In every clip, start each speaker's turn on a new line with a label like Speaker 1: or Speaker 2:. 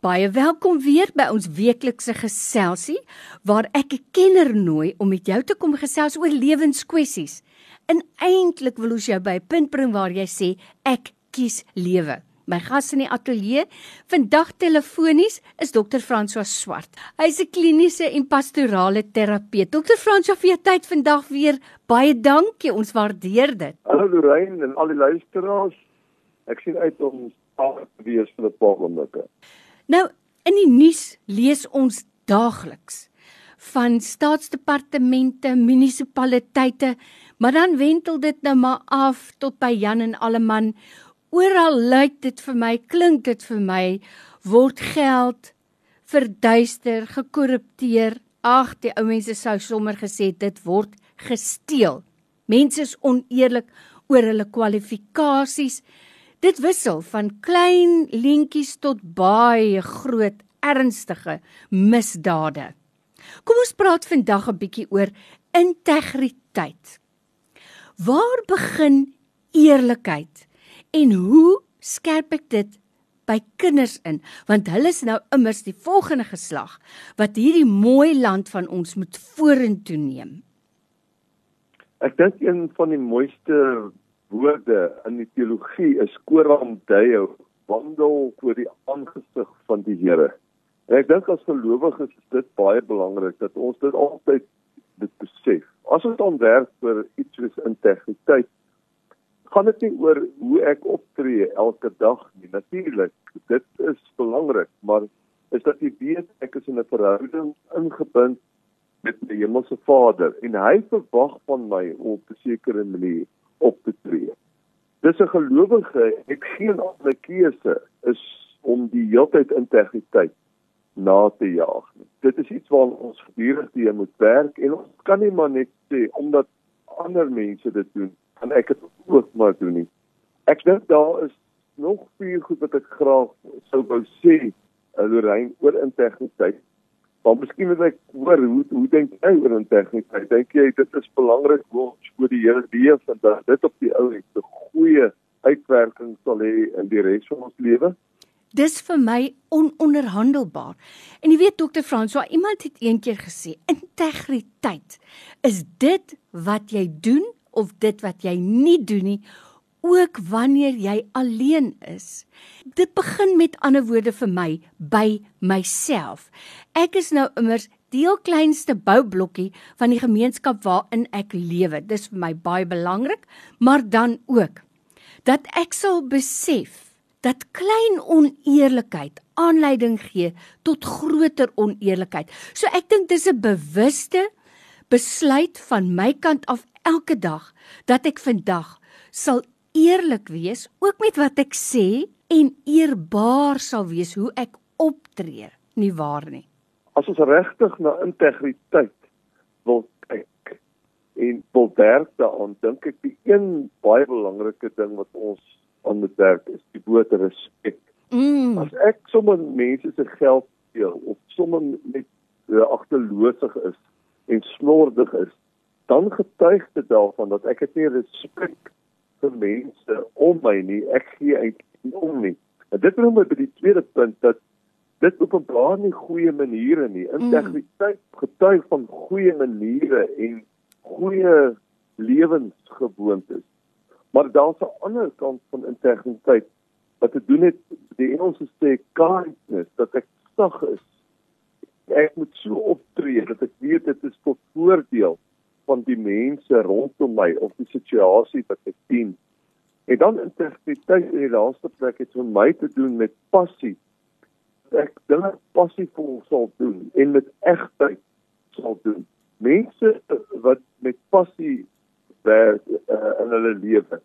Speaker 1: Baie welkom weer by ons weeklikse geselsie waar ek 'n kenner nooi om met jou te kom gesels oor lewenskwessies. En eintlik wil ons jou by 'n punt bring waar jy sê ek kies lewe. My gas in die ateljee vandag telefonies is dokter François Swart. Hy's 'n kliniese en pastorale terapeut. Dokter François vir jou tyd vandag weer. Baie dankie. Ons waardeer dit.
Speaker 2: Hallo Lorraine en al die luisteraars. Ek sien uit om te wees vir 'n paar oomblikke.
Speaker 1: Nou, in die nuus lees ons daagliks van staatsdepartemente, munisipaliteite, maar dan wentel dit nou maar af tot by Jan en Alleman. Oral lyk dit vir my, klink dit vir my word geld verduister, gekorrupteer. Ag, die ou mense sou sommer gesê dit word gesteel. Mense is oneerlik oor hulle kwalifikasies. Dit wissel van klein lentjies tot baie groot ernstige misdade. Kom ons praat vandag 'n bietjie oor integriteit. Waar begin eerlikheid en hoe skerp ek dit by kinders in want hulle is nou immers die volgende geslag wat hierdie mooi land van ons moet vorentoe neem.
Speaker 2: Ek dink een van die mooiste woorde in die teologie is koram deo wandel voor die aangesig van die Here. En ek dink as gelowiges is dit baie belangrik dat ons dit altyd dit besef. As dan werk vir iets soos integriteit, gaan dit nie oor hoe ek optree elke dag nie. Natuurlik, dit is belangrik, maar is dat jy weet ek is in 'n verhouding ingebind met die Hemelse Vader en hy verwag van my op 'n sekere manier op te tree. Dis 'n gelowige, ek geen ander keuse is om die heeltyd integriteit na te jaag nie. Dit is iets waaraan ons gedurig teë moet werk en ons kan nie maar net sê omdat ander mense dit doen, kan ek dit ook maar doen nie. Ek dink daar is nog vier goed wat ek graag sou wou sê, Lorraine, oor integriteit. Maar miskien moet ek hoor hoe hoe dink jy oor integriteit? Dink jy dit is belangrik ons voor die Here leef en dat dit op die ou end 'n goeie uitwerking sal hê in die res van ons lewe?
Speaker 1: Dis vir my ononderhandelbaar. En jy weet dokter François, iemand het eendag gesê, integriteit is dit wat jy doen of dit wat jy nie doen nie ook wanneer jy alleen is. Dit begin met ander woorde vir my by myself. Ek is nou immers die heel kleinste boublokkie van die gemeenskap waarin ek lewe. Dis vir my baie belangrik, maar dan ook dat ek sal besef dat klein oneerlikheid aanleiding gee tot groter oneerlikheid. So ek dink dis 'n bewuste besluit van my kant af elke dag dat ek vandag sal eerlik wees ook met wat ek sê en eerbaar sal wees hoe ek optree, nie waar nie.
Speaker 2: As ons regtig na integriteit wil kyk en wil werk daaraan, dink ek die een baie belangrike ding wat ons aan moet werk is die woord respek. Mm. As ek sommer mense se geld steel of sommer net uh, agterloosig is en slordig is, dan getuig dit daarvan dat ek het nie respek vir mense om my nie. Ek gee eintlik om nie. En dit bring my by die tweede punt dat dit openbaar nie goeie maniere nie. Integriteit mm. getuig van goeie maniere en goeie lewensgewoontes. Maar daar's 'n ander kant van integriteit wat te doen het die Engelse sê kindness dat ek sag is. Ek moet so optree dat ek weet dit is tot voordeel van die mense rondom my of die situasie wat ek dien. En dan integriteit in die laaste plek het vir my te doen met passie. Ek dinge passievol sal doen en met egtheid sal doen. Mense wat met passie werk uh, in hulle lewe.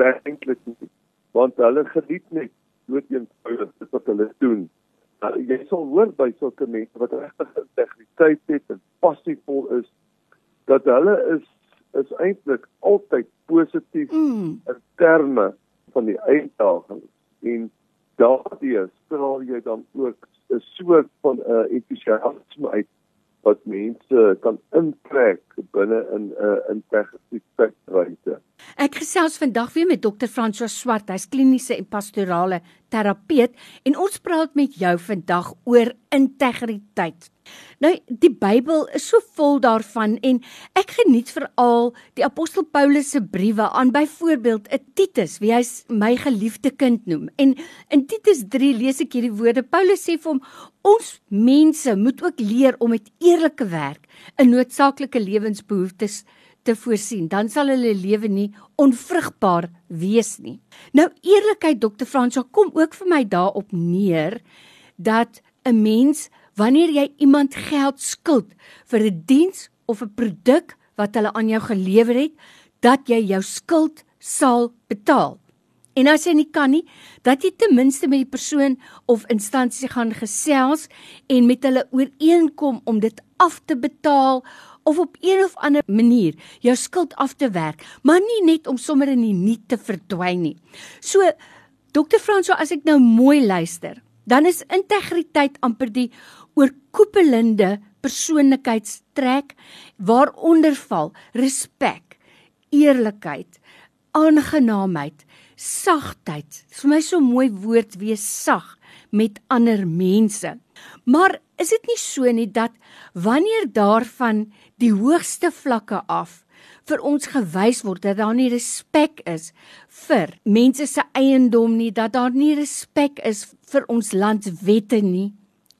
Speaker 2: Werk eintlik nie want hulle geniet net doodeenvoudig dit wat hulle doen. Nou, jy sal hoor by sulke mense wat regtig integriteit het en passievol is dat hulle is is eintlik altyd positief mm. in terme van die uitdagings en daardie straal jy dan ook 'n soort van 'n uh, entoesiasme uit wat mense kan intrek binne in 'n uh, integriteit.
Speaker 1: Ek gesels vandag weer met Dr. François Swart, hy's kliniese en pastorale terapeut en ons praat met jou vandag oor integriteit. Nou die Bybel is so vol daarvan en ek geniet veral die apostel Paulus se briewe aan byvoorbeeld 'n Titus, wie hy my geliefde kind noem. En in Titus 3 lees ek hierdie woorde. Paulus sê vir hom: "Ons mense moet ook leer om met eerlike werk 'n noodsaaklike lewensbehoeftes te voorsien, dan sal hulle lewe nie onvrugbaar wees nie. Nou eerlikheid Dr. Fransjo kom ook vir my daarop neer dat 'n mens wanneer jy iemand geld skuld vir 'n diens of 'n produk wat hulle aan jou gelewer het, dat jy jou skuld sal betaal. En as jy nie kan nie, dat jy ten minste met die persoon of instansie gaan gesels en met hulle ooreenkom om dit af te betaal of op een of ander manier jou skuld af te werk, maar nie net om sommer in die niet te verdwyn nie. So Dr. Franso, as ek nou mooi luister, dan is integriteit amper die oorkoepelende persoonlikheidstrek waaronder val respek, eerlikheid, aangenaamheid, sagtheid. Vir my so mooi woord wees sag met ander mense. Maar is dit nie so nie dat wanneer daarvan die hoogste vlakke af vir ons gewys word dat daar nie respek is vir mense se eiendom nie, dat daar nie respek is vir ons landswette nie,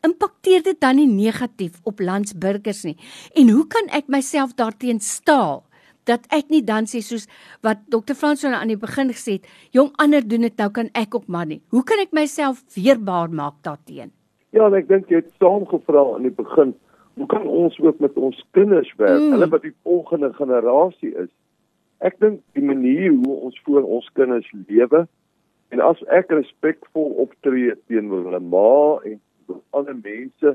Speaker 1: impakteer dit dan nie negatief op landsburgers nie. En hoe kan ek myself daarteen staal? dat ek nie dan sê soos wat Dr. Franson aan die begin gesê het, jong ander doen dit nou kan ek ook maar nie. Hoe kan ek myself weerbaar maak daarteenoor?
Speaker 2: Ja, ek dink jy het saamgevra aan die begin, hoe kan ons ook met ons kinders werk, mm. hulle wat die volgende generasie is? Ek dink die manier hoe ons voor ons kinders lewe en as ek respekvol optree teenoor hulle ma en ander mense,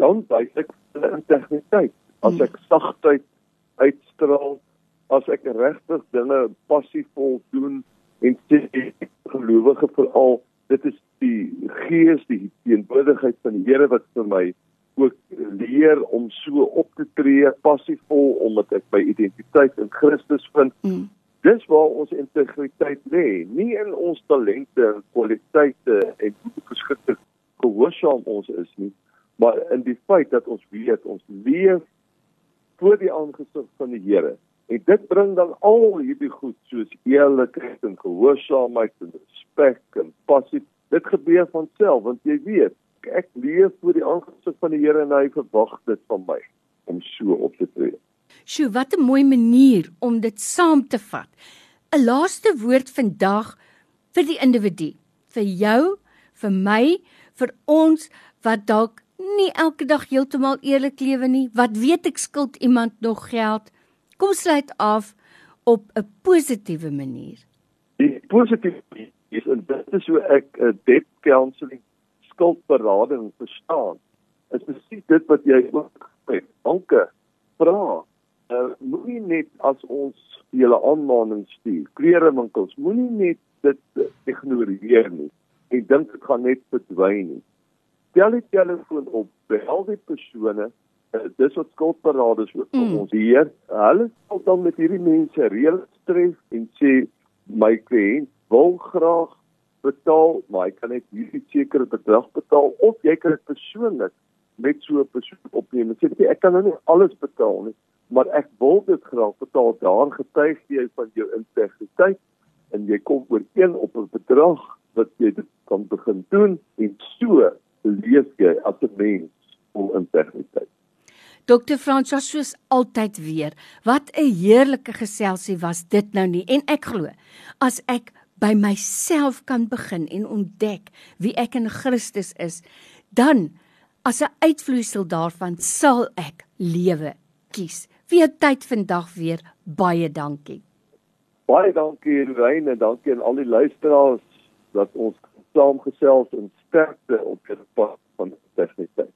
Speaker 2: dan wys ek hulle integriteit. As mm. ek sagtheid uitstraal, as ek regtig dinge passievol doen en sê gelowige veral dit is die gees die teenwoordigheid van die Here wat vir my ook leer om so op te tree passievol omdat ek my identiteit in Christus vind. Mm. Dis waar ons integriteit lê, nie in ons talente en kwaliteite en hoe geskikte gehoorsaam ons is nie, maar in die feit dat ons weet ons leef voor die aangesig van die Here En dit bring dan al hierdie goed soos eerlikheid en gehoorsaamheid en respek en passie. Dit gebeur van self want jy weet, ek leef voor die aangesig van die Here en hy verwag dit van my om so op te tree.
Speaker 1: Sjoe, wat 'n mooi manier om dit saam te vat. 'n Laaste woord vandag vir die individu, vir jou, vir my, vir ons wat dalk nie elke dag heeltemal eerlik lewe nie. Wat weet ek skuld iemand nog geld? Kom sluit af op 'n positiewe manier.
Speaker 2: Die positiewe is en dit is hoe ek 'n uh, debt counselling skuldberading verstaan. Is presies dit wat jy ook sê. Dankie. Vra. Uh, moenie net as ons julle aanmaning stuur, klerewinkels, moenie net dit ignoreer nie en dink dit gaan net verdwyn nie. Tel die telefoon op, bel die persone uh, dis wat skuldberaders ook vir mm. ons hier. Hulle sal dan met hierdie mense reël tref en sê my kliënt wil graag betaal, maar hy kan net hierdie sekere bedrag betaal of jy kan dit persoonlik met so 'n persoon opneem. Sê jy ek kan nou nie alles betaal nie, maar ek wil dit graag betaal. Daar getuig jy van jou integriteit en jy kom ooreen op 'n bedrag wat jy dit kan begin doen en so leef jy as 'n mens vol integriteit.
Speaker 1: Dr. François soos altyd weer. Wat 'n heerlike geselsie was dit nou nie en ek glo as ek by myself kan begin en ontdek wie ek in Christus is, dan as 'n uitvloeisel daarvan sal ek lewe kies. Vir jou tyd vandag weer baie dankie.
Speaker 2: Baie dankie Reine, dankie aan al die luisteraars dat ons saamgesels en sterkte op hierdie pad van tegniese